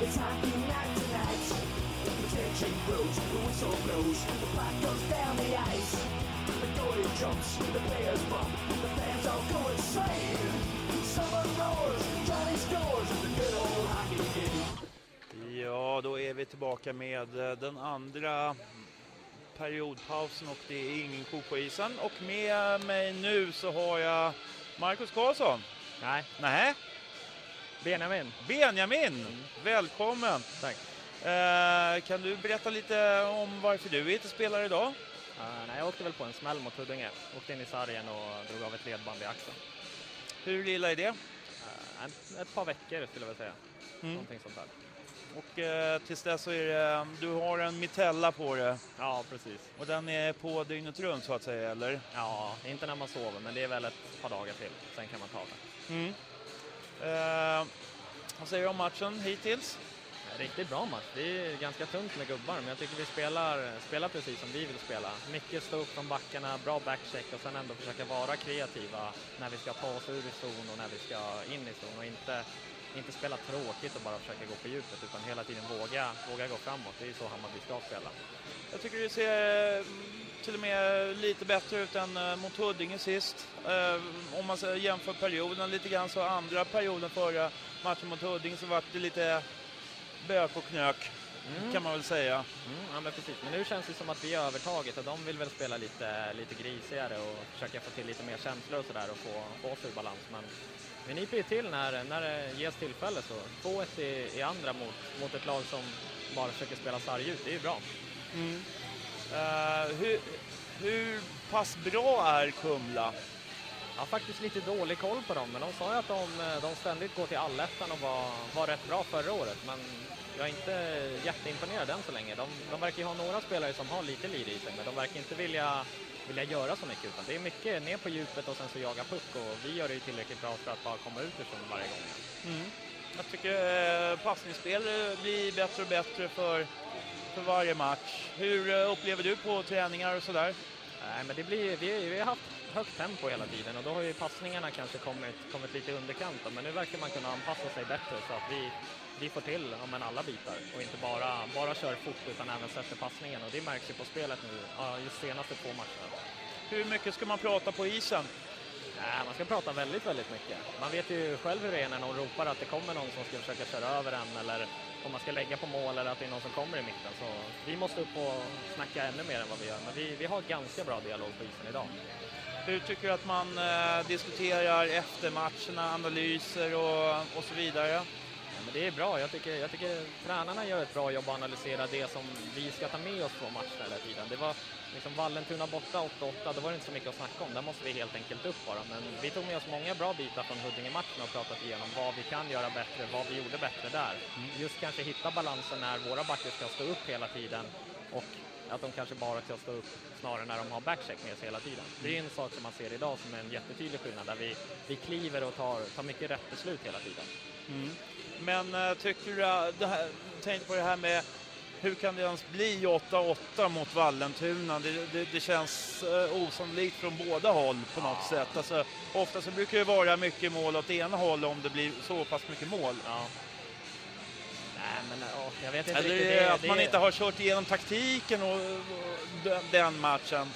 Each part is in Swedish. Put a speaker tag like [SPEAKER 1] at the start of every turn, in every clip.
[SPEAKER 1] It's hockey night tonight. The grows, the whistle blows, the puck goes down the ice. The goalie jumps, the players bump, the fans all go insane. Roars, Johnny scores, the good old hockey game.
[SPEAKER 2] Ja, då är vi tillbaka med eh, den andra periodpausen och det är ingen ko på isen. Och med mig nu så har jag Marcus Karlsson.
[SPEAKER 3] Nej,
[SPEAKER 2] Nej,
[SPEAKER 3] Benjamin.
[SPEAKER 2] Benjamin! Välkommen!
[SPEAKER 3] Tack.
[SPEAKER 2] Eh, kan du berätta lite om varför du inte spelar idag?
[SPEAKER 3] Uh, nej, jag åkte väl på en smäll mot Huddinge. Åkte in i sargen och drog av ett ledband i axeln.
[SPEAKER 2] Hur illa är det?
[SPEAKER 3] Uh, ett, ett par veckor skulle jag väl säga.
[SPEAKER 2] Mm.
[SPEAKER 3] Någonting sånt där.
[SPEAKER 2] Och eh, tills dess så är det, du har en mitella på det
[SPEAKER 3] Ja, precis.
[SPEAKER 2] och den är på dygnet runt så att säga, eller?
[SPEAKER 3] Ja, inte när man sover, men det är väl ett par dagar till. Sen kan man ta det.
[SPEAKER 2] Mm. Eh, vad säger du om matchen hittills?
[SPEAKER 3] Riktigt bra match. Det är ganska tunt med gubbar, men jag tycker vi spelar, spelar precis som vi vill spela. Mycket stå upp från backarna, bra backcheck och sen ändå försöka vara kreativa när vi ska ta oss ur i zon och när vi ska in i zon och inte, inte spela tråkigt och bara försöka gå på djupet utan hela tiden våga, våga gå framåt. Det är så Hammarby ska spela.
[SPEAKER 2] Jag tycker det ser mm, till och med lite bättre ut än eh, mot Huddinge sist. Eh, om man jämför perioden lite grann så andra perioden förra matchen mot Huddinge så var det lite bök och knök
[SPEAKER 3] Mm.
[SPEAKER 2] kan man väl säga.
[SPEAKER 3] Mm, ja, men precis. Men nu känns det som att vi är övertaget och de vill väl spela lite, lite grisigare och försöka få till lite mer känslor och sådär och få, få oss ur balans. Men vi nyper ju till när, när det ges tillfälle så 2-1 i, i andra mot, mot ett lag som bara försöker spela sarg ut, det är ju bra.
[SPEAKER 2] Eh, hur, hur pass bra är Kumla?
[SPEAKER 3] Jag har faktiskt lite dålig koll på dem, men de sa ju att de, de ständigt går till allettan och var, var rätt bra förra året. Men jag är inte jätteimponerad än så länge. De, de verkar ju ha några spelare som har lite lir i sig, men de verkar inte vilja, vilja göra så mycket. Utan det är mycket ner på djupet och sen så jaga puck och vi gör det ju tillräckligt bra för att bara komma ut ur zon varje gång.
[SPEAKER 2] Jag tycker eh, passningsspel blir bättre och bättre för, för varje match. Hur eh, upplever du på träningar och sådär?
[SPEAKER 3] Nej, men det blir, vi, vi har haft högt tempo hela tiden och då har ju passningarna kanske kommit, kommit lite i underkant. Men nu verkar man kunna anpassa sig bättre så att vi, vi får till ja, men alla bitar och inte bara, bara kör fort utan även sätter passningen. Och det märks ju på spelet nu, ja, just senaste två matcherna.
[SPEAKER 2] Hur mycket ska man prata på isen?
[SPEAKER 3] Nej, man ska prata väldigt, väldigt mycket. Man vet ju själv hur det är när någon ropar att det kommer någon som ska försöka köra över en eller om man ska lägga på mål eller att det är någon som kommer i mitten. Så vi måste upp och snacka ännu mer än vad vi gör. Men vi, vi har ganska bra dialog på isen idag.
[SPEAKER 2] Hur tycker du att man eh, diskuterar efter matcherna, analyser och, och så vidare?
[SPEAKER 3] Ja, men det är bra. Jag tycker, jag tycker tränarna gör ett bra jobb att analysera det som vi ska ta med oss från matcherna hela tiden. Det var liksom Vallentuna borta 8-8, då var det inte så mycket att snacka om. Där måste vi helt enkelt upp bara. Men vi tog med oss många bra bitar från Huddinge-matchen och pratat igenom vad vi kan göra bättre, vad vi gjorde bättre där. Just kanske hitta balansen när våra backar ska stå upp hela tiden och att de kanske bara ska stå upp snarare när de har backcheck med sig hela tiden. Det är en sak som man ser idag som är en jättetydlig skillnad där vi, vi kliver och tar, tar mycket rätt beslut hela tiden.
[SPEAKER 2] Men eh, tycker du, att det här, tänk på det här med hur kan det ens bli 8-8 mot Vallentuna? Det, det, det känns eh, osannolikt från båda håll på något sätt. Alltså, ofta så brukar det vara mycket mål åt ena hållet om det blir så pass mycket mål.
[SPEAKER 3] Ja. Men åh, jag vet inte
[SPEAKER 2] Eller
[SPEAKER 3] riktigt.
[SPEAKER 2] det att
[SPEAKER 3] det,
[SPEAKER 2] man inte har kört igenom taktiken och, och den, matchen.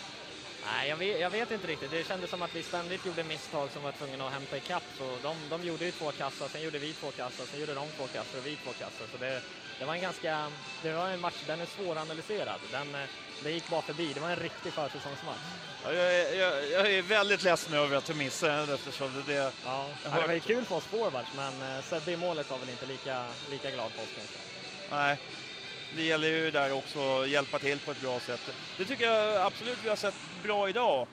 [SPEAKER 3] Nej, jag vet, jag vet inte riktigt. Det kändes som att vi ständigt gjorde misstag som var tvungna att hämta ikapp. Så de, de gjorde ju två kassar, sen gjorde vi två kassar, sen gjorde de två kassar och vi två kassar. Så det, det var en ganska... Det var en match, den är svåranalyserad. Den, eh, det gick bara förbi. Det var en riktig försäsongsmatch.
[SPEAKER 2] Ja, Jag är, jag, jag är väldigt ledsen över att jag missade den eftersom det, det
[SPEAKER 3] Ja, det var ju kul för oss forwards, men eh, Sebbe i målet var väl inte lika, lika glad på oss kanske.
[SPEAKER 2] Nej, det gäller ju där också att hjälpa till på ett bra sätt. Det tycker jag absolut vi har sett bra idag.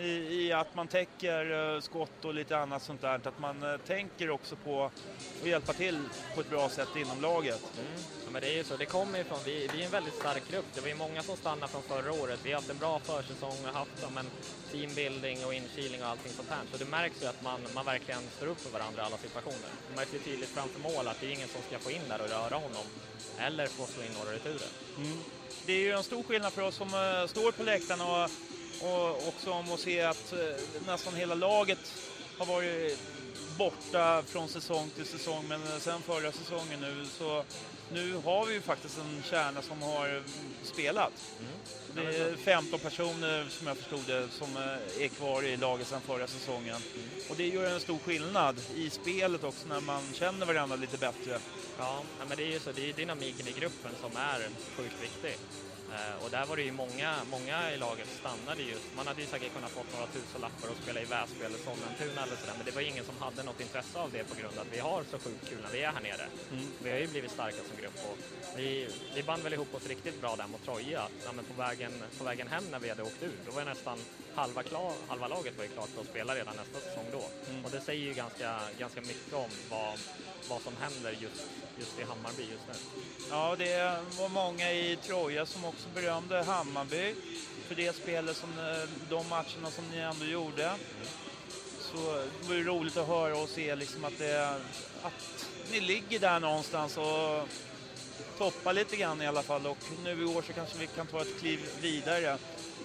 [SPEAKER 2] I, I att man täcker eh, skott och lite annat sånt där. Att man eh, tänker också på att hjälpa till på ett bra sätt inom laget.
[SPEAKER 3] Mm. Ja, men det är ju så. Det kommer ifrån, vi, vi är en väldigt stark grupp. Det var ju många som stannade från förra året. Vi har haft en bra försäsong och haft ja, men, teambuilding och inkilning och allting sånt här. Så det märks ju att man, man verkligen står upp för varandra i alla situationer. Det märks ju tydligt framför mål att det är ingen som ska få in där och röra honom. Eller få slå in några returer.
[SPEAKER 2] Det är ju en stor skillnad för oss som eh, står på läktaren och och också om att se att eh, nästan hela laget har varit borta från säsong till säsong, men sen förra säsongen nu så nu har vi ju faktiskt en kärna som har spelat.
[SPEAKER 3] Mm.
[SPEAKER 2] Det är 15 personer som jag förstod det som eh, är kvar i laget sedan förra säsongen.
[SPEAKER 3] Mm.
[SPEAKER 2] Och det gör en stor skillnad i spelet också när man känner varandra lite bättre.
[SPEAKER 3] Ja, men det är ju så, det är dynamiken i gruppen som är sjukt viktig. Eh, och där var det ju många, många i laget stannade just. Man hade ju säkert kunnat fått några tusenlappar och spela i Väsby eller Sollentuna eller sådär, men det var ingen som hade något intresse av det på grund av att vi har så sjukt kul när vi är här nere.
[SPEAKER 2] Mm.
[SPEAKER 3] Vi har ju blivit starka som grupp och vi, vi band väl ihop oss riktigt bra där mot Troja. Ja, men på, vägen, på vägen hem när vi hade åkt ut, då var nästan halva, klar, halva laget var ju klart för att spela redan nästa säsong då.
[SPEAKER 2] Mm.
[SPEAKER 3] Och det säger ju ganska, ganska mycket om vad, vad som händer just, just i Hammarby just nu.
[SPEAKER 2] Ja, det var många i Troja som också berömde Hammarby för det spelet, som, eh, de matcherna som ni ändå gjorde. Så det var ju roligt att höra och se liksom att, det, att ni ligger där någonstans och toppar lite grann i alla fall och nu i år så kanske vi kan ta ett kliv vidare.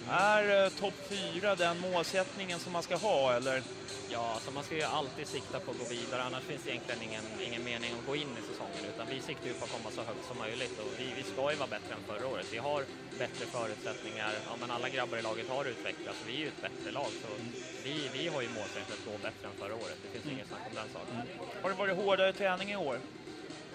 [SPEAKER 2] Är eh, topp fyra den målsättningen som man ska ha eller?
[SPEAKER 3] Ja, så man ska ju alltid sikta på att gå vidare, annars finns det egentligen ingen, ingen mening att gå in i säsongen, utan vi siktar ju på att komma så högt som möjligt och vi, vi ska ju vara bättre än förra året. Vi har bättre förutsättningar, ja men alla grabbar i laget har utvecklats, vi är ju ett bättre lag, så vi, vi har ju målsättningen att gå bättre än förra året. Det finns
[SPEAKER 2] Mm.
[SPEAKER 3] inget snack om den saken.
[SPEAKER 2] Har det varit hårdare träning i år?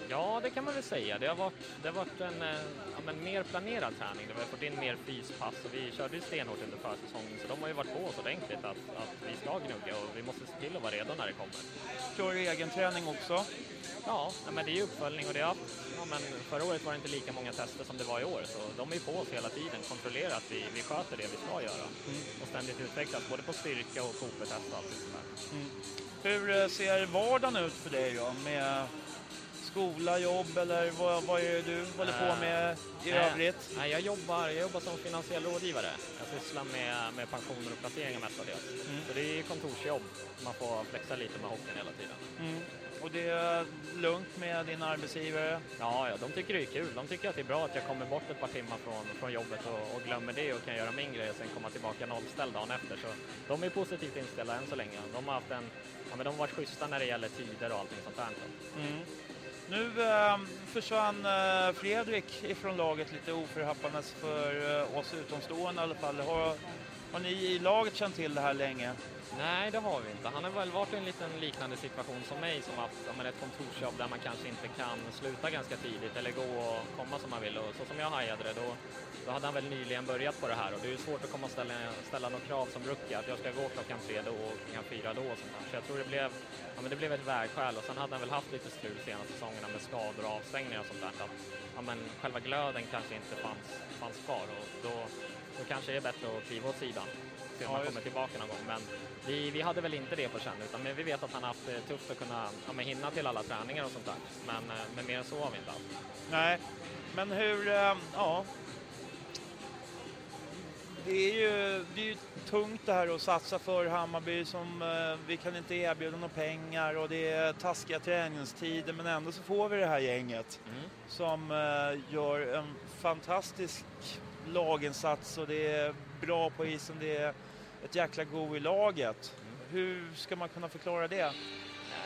[SPEAKER 3] Ja, det kan man väl säga. Det har varit, det har varit en eh, ja, men mer planerad träning. Vi har fått in mer fyspass och vi körde ju stenhårt under försäsongen så de har ju varit på oss ordentligt att, att vi ska gnugga och vi måste se till att vara redo när det kommer.
[SPEAKER 2] Kör egen träning också?
[SPEAKER 3] Ja, men det är ju uppföljning och det har, ja, men förra året var det inte lika många tester som det var i år så de är ju på oss hela tiden, kontrollerar att vi, vi sköter det vi ska göra
[SPEAKER 2] Mm.
[SPEAKER 3] och ständigt utvecklas både på styrka och Cooper-test och allt sånt där.
[SPEAKER 2] Mm. Hur eh, ser vardagen ut för dig då? Med skola, jobb eller vad, vad är det du håller på med i
[SPEAKER 3] Nej,
[SPEAKER 2] övrigt?
[SPEAKER 3] Nej, jag, jobbar, jag jobbar som finansiell rådgivare. Jag sysslar med, med pensioner och placeringar mestadels.
[SPEAKER 2] Mm.
[SPEAKER 3] Så det är kontorsjobb. Man får flexa lite med hockeyn hela tiden.
[SPEAKER 2] Mm. Och det är lugnt med din arbetsgivare?
[SPEAKER 3] Ja, ja, de tycker det är kul. De tycker att det är bra att jag kommer bort ett par timmar från, från jobbet och, och glömmer det och kan göra min grej och sen komma tillbaka nollställd dagen efter. Så de är positivt inställda än så länge. De har haft en, ja, men de har varit schyssta när det gäller tider och allting sånt där.
[SPEAKER 2] Mm. Nu eh, försvann eh, Fredrik ifrån laget lite oförhappandes för eh, oss utomstående i alla fall. Har, har ni i laget känt till det här länge?
[SPEAKER 3] Nej, det har vi inte. Han har väl varit i en liten liknande situation som mig som haft ja, men ett kontorsjobb där man kanske inte kan sluta ganska tidigt eller gå och komma som man vill. Och så som jag hajade det, då, då hade han väl nyligen börjat på det här och det är ju svårt att komma och ställa, ställa några krav som rookie att jag ska gå klockan tre då och klockan fyra då och sånt där. Så jag tror det blev, ja, men det blev ett vägskäl och sen hade han väl haft lite strul senaste säsongerna med skador och avstängningar och sånt där. Att, ja, men själva glöden kanske inte fanns, fanns kvar och då, då kanske det är bättre att kliva åt sidan. Se om
[SPEAKER 2] Ja,
[SPEAKER 3] han kommer tillbaka någon gång. Men vi, vi hade väl inte det på känn, utan men vi vet att han har haft det tufft att kunna ja, men hinna till alla träningar och sånt där. Men, eh, men mer än så har vi inte haft.
[SPEAKER 2] Nej, men hur, eh, ja. Det är ju, det är ju tungt det här att satsa för Hammarby som eh, vi kan inte erbjuda några pengar och det är taskiga träningstider men ändå så får vi det här gänget som eh, gör en fantastisk laginsats och det är bra på isen, det är ett jäkla go i laget. Hur ska man kunna förklara det?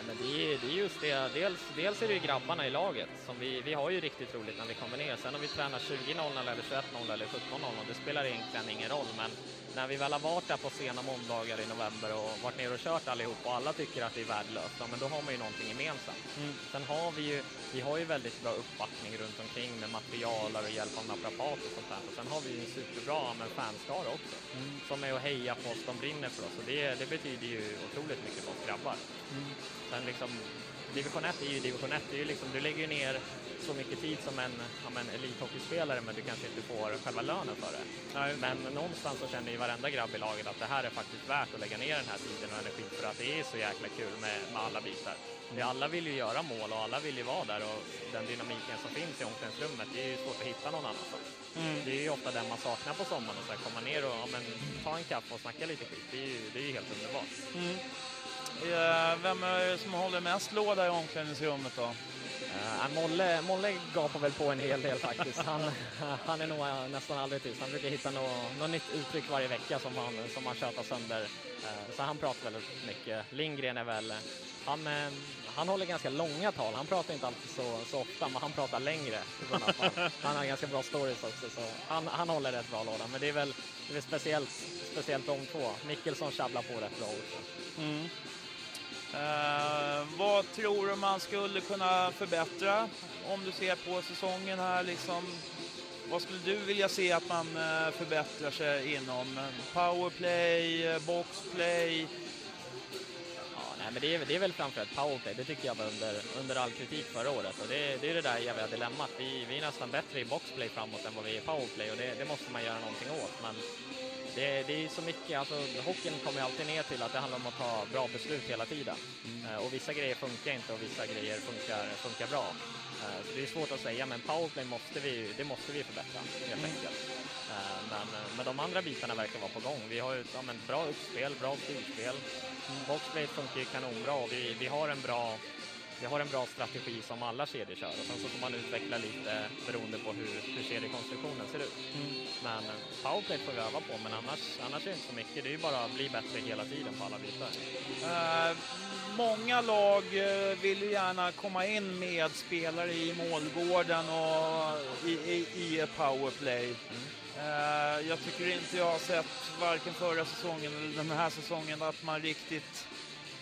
[SPEAKER 3] Men det är, det är just det. Dels, dels är det ju grabbarna i laget. Som vi, vi har ju riktigt roligt när vi kommer ner. Sen om vi tränar 20-0 eller 21-0 eller 17-0, det spelar egentligen ingen roll. Men när vi väl har varit där på sena måndagar i november och varit ner och kört allihop och alla tycker att det är värdelöst, ja, men då har man ju någonting gemensamt.
[SPEAKER 2] Mm.
[SPEAKER 3] Sen har vi ju, vi har ju väldigt bra uppbackning runt omkring med materialare och hjälp av naprapat och sånt där. Och sen har vi ju en superbra men fanskara också
[SPEAKER 2] Mm.
[SPEAKER 3] som är att heja på oss, de brinner för oss och det, det betyder ju otroligt mycket för oss grabbar.
[SPEAKER 2] Mm.
[SPEAKER 3] Sen liksom, division 1 är ju division 1, det är ju liksom, du lägger ju ner så mycket tid som en, ja, men elithockeyspelare men du kanske inte får själva lönen för det.
[SPEAKER 2] Nej,
[SPEAKER 3] Men någonstans så känner ju varenda grabb i laget att det här är faktiskt värt att lägga ner den här tiden och energin för att det är så jäkla kul med, med alla bitar. Det, alla vill ju göra mål och alla vill ju vara där och den dynamiken som finns i omklädningsrummet, det är ju svårt att hitta någon annanstans.
[SPEAKER 2] Mm.
[SPEAKER 3] Det är ju ofta den man saknar på sommaren och så här, komma ner och ja, men, ta en kaffe och snacka lite skit. Det är ju, det är ju helt underbart.
[SPEAKER 2] Mm. Eh, Vem är det som håller mest låda i omklädningsrummet då?
[SPEAKER 3] Uh, Molle, Molle gapar väl på en hel del faktiskt. Han, han är nog nästan aldrig tyst. Han brukar hitta något, något nytt uttryck varje vecka som han, som han tjötar sönder. Uh, så han pratar väldigt mycket. Lindgren är väl, han, han håller ganska långa tal. Han pratar inte alltid så, så ofta, men han pratar längre. Han har ganska bra stories också, så han, han håller rätt bra låda. Men det är väl, det är väl speciellt, speciellt de två. Mickelsson tjabblar på rätt bra också.
[SPEAKER 2] Mm. Eh, vad tror du man skulle kunna förbättra om du ser på säsongen här liksom? Vad skulle du vilja se att man eh, förbättrar sig inom? Powerplay, eh, boxplay?
[SPEAKER 3] Ja, nej, men det, är, det är väl framförallt powerplay. Det tycker jag var under, under all kritik förra året. Och det, det är det där jävla dilemmat. Vi, vi är nästan bättre i boxplay framåt än vad vi är i powerplay och det, det måste man göra någonting åt. Men det, det är så mycket, alltså hockeyn kommer alltid ner till att det handlar om att ta bra beslut hela tiden. Mm. Uh, och vissa grejer funkar inte och vissa grejer funkar, funkar bra. Uh, så det är svårt att säga, men powerplay måste vi, det måste vi förbättra helt mm. enkelt. Uh, men, men de andra bitarna verkar vara på gång. Vi har ju ja, bra uppspel, bra storspel. Mm. Boxplay funkar ju kanonbra och vi, vi har en bra vi har en bra strategi som alla kedjor kör och sen så får man utveckla lite beroende på hur, hur kedjekonstruktionen ser ut. Mm. Men powerplay får vi öva på, men annars, annars är det inte så mycket. Det är ju bara att bli bättre hela tiden på alla bitar.
[SPEAKER 2] Uh, många lag uh, vill ju gärna komma in med spelare i målgården och i, i, i powerplay. Mm. Uh, jag tycker inte jag har sett varken förra säsongen eller den här säsongen att man riktigt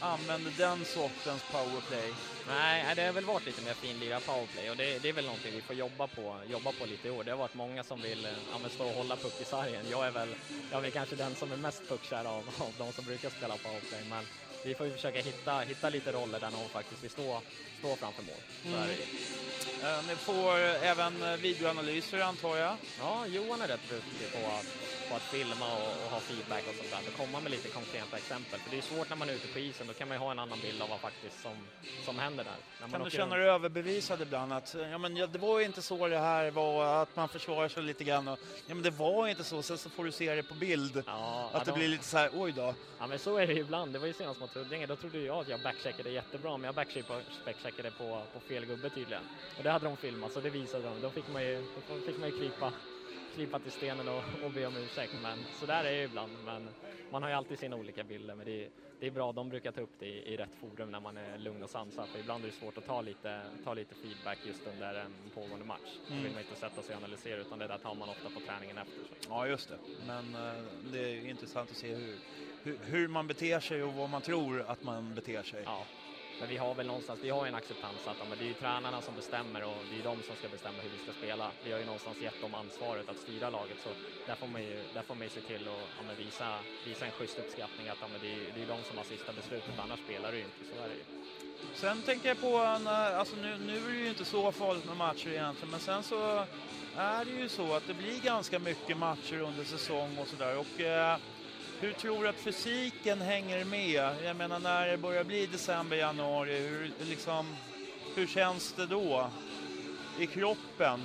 [SPEAKER 2] använder den sortens powerplay.
[SPEAKER 3] Nej, det har väl varit lite mer finlira powerplay och det, det, är väl någonting vi får jobba på, jobba på lite i år. Det har varit många som vill ja, stå och hålla puck i sargen. Jag är väl, jag är kanske den som är mest puckkär av, av de som brukar spela powerplay, men vi får ju försöka hitta, hitta lite roller där någon faktiskt vill stå, stå framför mål. Mm.
[SPEAKER 2] Uh, ni får även videoanalyser antar jag?
[SPEAKER 3] Ja, Johan är rätt duktig på att på att filma och, och ha feedback och sånt där. Och komma med lite konkreta exempel. För det är svårt när man är ute på isen, då kan man ju ha en annan bild av vad faktiskt som, som händer där.
[SPEAKER 2] Kan du känna dig överbevisad ibland? Att ja, men, ja, det var ju inte så det här var, att man försvarar sig lite grann. Och, ja, men det var inte så, sen så får du se det på bild. Ja, att det då, blir lite så här, oj då.
[SPEAKER 3] Ja, men så är det ju ibland. Det var ju senast mot Huddinge, då trodde jag att jag backcheckade jättebra, men jag backcheckade på, på fel gubbe tydligen. Och det hade de filmat, så det visade de. Då fick man ju, då fick man ju krypa krypa till stenen och, och be om ursäkt. Men så där är det ibland. Men man har ju alltid sina olika bilder. Men det är, det är bra, de brukar ta upp det i, i rätt forum när man är lugn och sansad. För ibland är det svårt att ta lite, ta lite feedback just under en pågående match. Då vill mm. man inte sätta sig och analysera utan det där tar man ofta på träningen efter. Så.
[SPEAKER 2] Ja, just det. Men uh, det är intressant att se hur, hur, hur, man beter sig och vad man tror att man beter sig.
[SPEAKER 3] Ja. Men vi har väl någonstans, vi har en acceptans att men det är ju tränarna som bestämmer och det är de som ska bestämma hur vi ska spela. Vi har ju någonstans gett dem ansvaret att styra laget så där får man ju, där får man ju se till att ja, visa, visa en schysst uppskattning att ja, men det, är, det är de som har sista beslutet, annars spelar du ju inte, så är det ju.
[SPEAKER 2] Sen tänker jag på, alltså nu, nu är det ju inte så farligt med matcher egentligen, men sen så är det ju så att det blir ganska mycket matcher under säsong och sådär och eh, hur tror du att fysiken hänger med? Jag menar när det börjar bli december, januari, hur, liksom, hur känns det då i kroppen?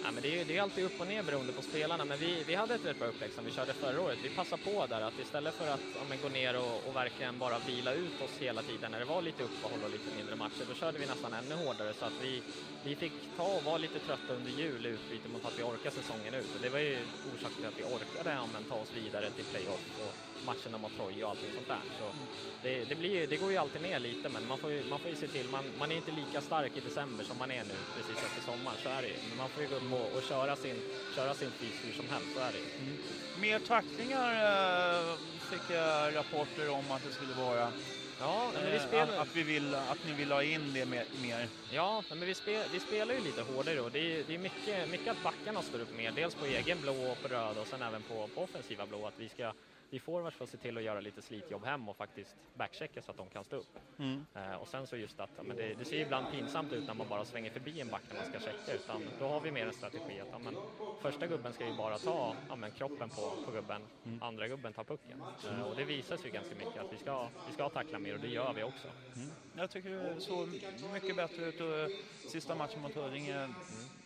[SPEAKER 3] Ja, men det, är, det är alltid upp och ner beroende på spelarna, men vi, vi hade ett rätt bra upplägg som vi körde förra året. Vi passade på där att istället för att ja, gå ner och, och, verkligen bara vila ut oss hela tiden när det var lite uppehåll och lite mindre matcher, då körde vi nästan ännu hårdare så att vi, vi fick ta och vara lite trötta under jul i utbyte mot att vi orkade säsongen ut. Och det var ju orsaken till att vi orkade ja, ta oss vidare till playoff och matcherna mot Troja och allting sånt där. Så det, det, blir, det går ju alltid ner lite, men man får ju, man får ju se till, man, man är inte lika stark i december som man är nu precis efter sommaren, så är det Men man får ju gå upp och, och köra sin, köra sin fys hur som helst, så är det mm.
[SPEAKER 2] Mer tacklingar äh, fick jag rapporter om att det skulle vara.
[SPEAKER 3] Ja, men vi
[SPEAKER 2] eh, spelar... att, att, vi vill, att ni vill ha in det mer.
[SPEAKER 3] Ja, men vi, spel, vi spelar ju lite hårdare och det är, det är mycket, mycket att backarna står upp mer. Dels på egen blå och på röd och sen även på, på offensiva blå. Att vi ska vi forwards får se till att göra lite slitjobb hem och faktiskt backchecka så att de kan stå upp. Mm. Uh, och sen så just att, men det, det, ser ibland pinsamt ut när man bara svänger förbi en back när man ska checka, utan då har vi mer en strategi att ja, men, första gubben ska ju bara ta ja, men, kroppen på, på gubben, mm. andra gubben tar pucken. Uh, och det visar sig ganska mycket att vi ska, vi ska tackla mer och det gör vi också.
[SPEAKER 2] Mm. Jag tycker det såg mycket bättre ut och sista matchen mot Huddinge mm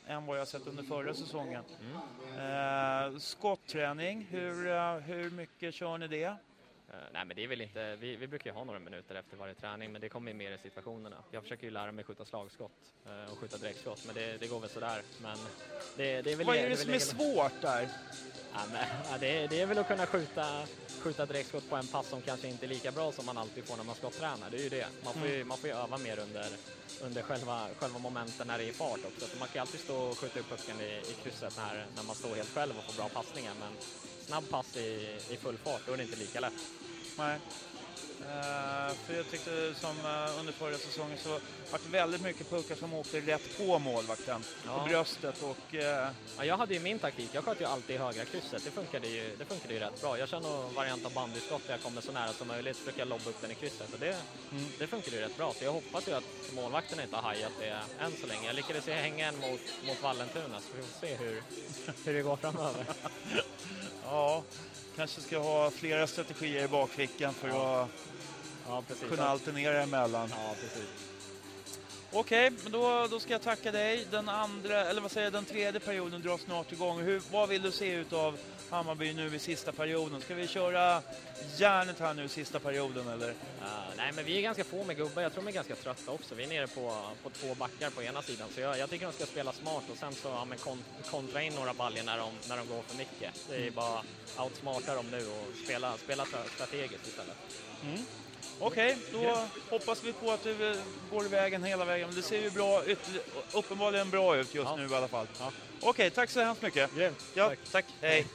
[SPEAKER 2] än vad jag sett under förra säsongen. Mm. Eh, skottträning, hur, eh, hur mycket kör ni det?
[SPEAKER 3] Eh, nej, men det är väl inte, vi, vi brukar ju ha några minuter efter varje träning, men det kommer ju mer i situationerna. Jag försöker ju lära mig skjuta slagskott eh, och skjuta direktskott, men det, det går väl sådär. Men det, det är väl
[SPEAKER 2] Vad är det
[SPEAKER 3] väl
[SPEAKER 2] som är
[SPEAKER 3] egen-
[SPEAKER 2] svårt där?
[SPEAKER 3] Ja, men, ja, det, är- det är väl att kunna skjuta, skjuta direktskott på en pass som kanske inte är lika bra som man alltid får när man skottränar. Det är ju det. Man får ju, man får ju öva mer under, under själva, själva momenten när det är fart också. För man kan ju alltid stå och skjuta upp pucken i, i krysset när, när man står helt själv och får bra passningar. Men snabb pass i, i full fart, då är det inte lika lätt.
[SPEAKER 2] Nej. Eh, för jag tyckte som eh, under förra säsongen så var det väldigt mycket puckar som åkte rätt på målvakten.
[SPEAKER 3] Ja.
[SPEAKER 2] På bröstet och eh,
[SPEAKER 3] Ja, jag hade ju min taktik. Jag sköt ju alltid i högra krysset. Det funkade ju, det funkade ju rätt bra. Jag kör nog variant av bandyskott där jag kommer så nära som möjligt. Försöker lobba upp den i krysset och det,
[SPEAKER 2] Mm.
[SPEAKER 3] det funkade ju rätt bra. Så jag hoppas ju att målvakterna inte har hajat det än så länge. Jag lyckades ju hänga en mot, mot Vallentuna så vi får se hur, hur det går framöver.
[SPEAKER 2] ja, kanske ska ha flera strategier i bakfickan för att
[SPEAKER 3] Ja, precis.
[SPEAKER 2] kunna alternera emellan.
[SPEAKER 3] Ja, precis.
[SPEAKER 2] Okej, men då, då ska jag tacka dig. Den andra, eller vad säger jag, den tredje perioden drar snart igång. Hur, vad vill du se ut av Hammarby nu i sista perioden? Ska vi köra järnet här nu i sista perioden eller?
[SPEAKER 3] Ja, nej, men vi är ganska få med gubbar. Jag tror de är ganska trötta också. Vi är nere på, på två backar på ena sidan, så jag, jag tycker de ska spela smart och sen så ja, men kon, kontra in några baljor när de, när de går för mycket. Det är bara outsmarta dem nu och spela, spela stra- strategiskt istället.
[SPEAKER 2] Mm. Okej, då hoppas vi på att du eh, går vägen hela vägen. Det ser ju bra, uppenbarligen bra ut just
[SPEAKER 3] Ja.
[SPEAKER 2] nu i alla fall.
[SPEAKER 3] Ja.
[SPEAKER 2] Okej, tack så hemskt mycket.
[SPEAKER 3] Grymt.
[SPEAKER 2] Ja, tack. Hej.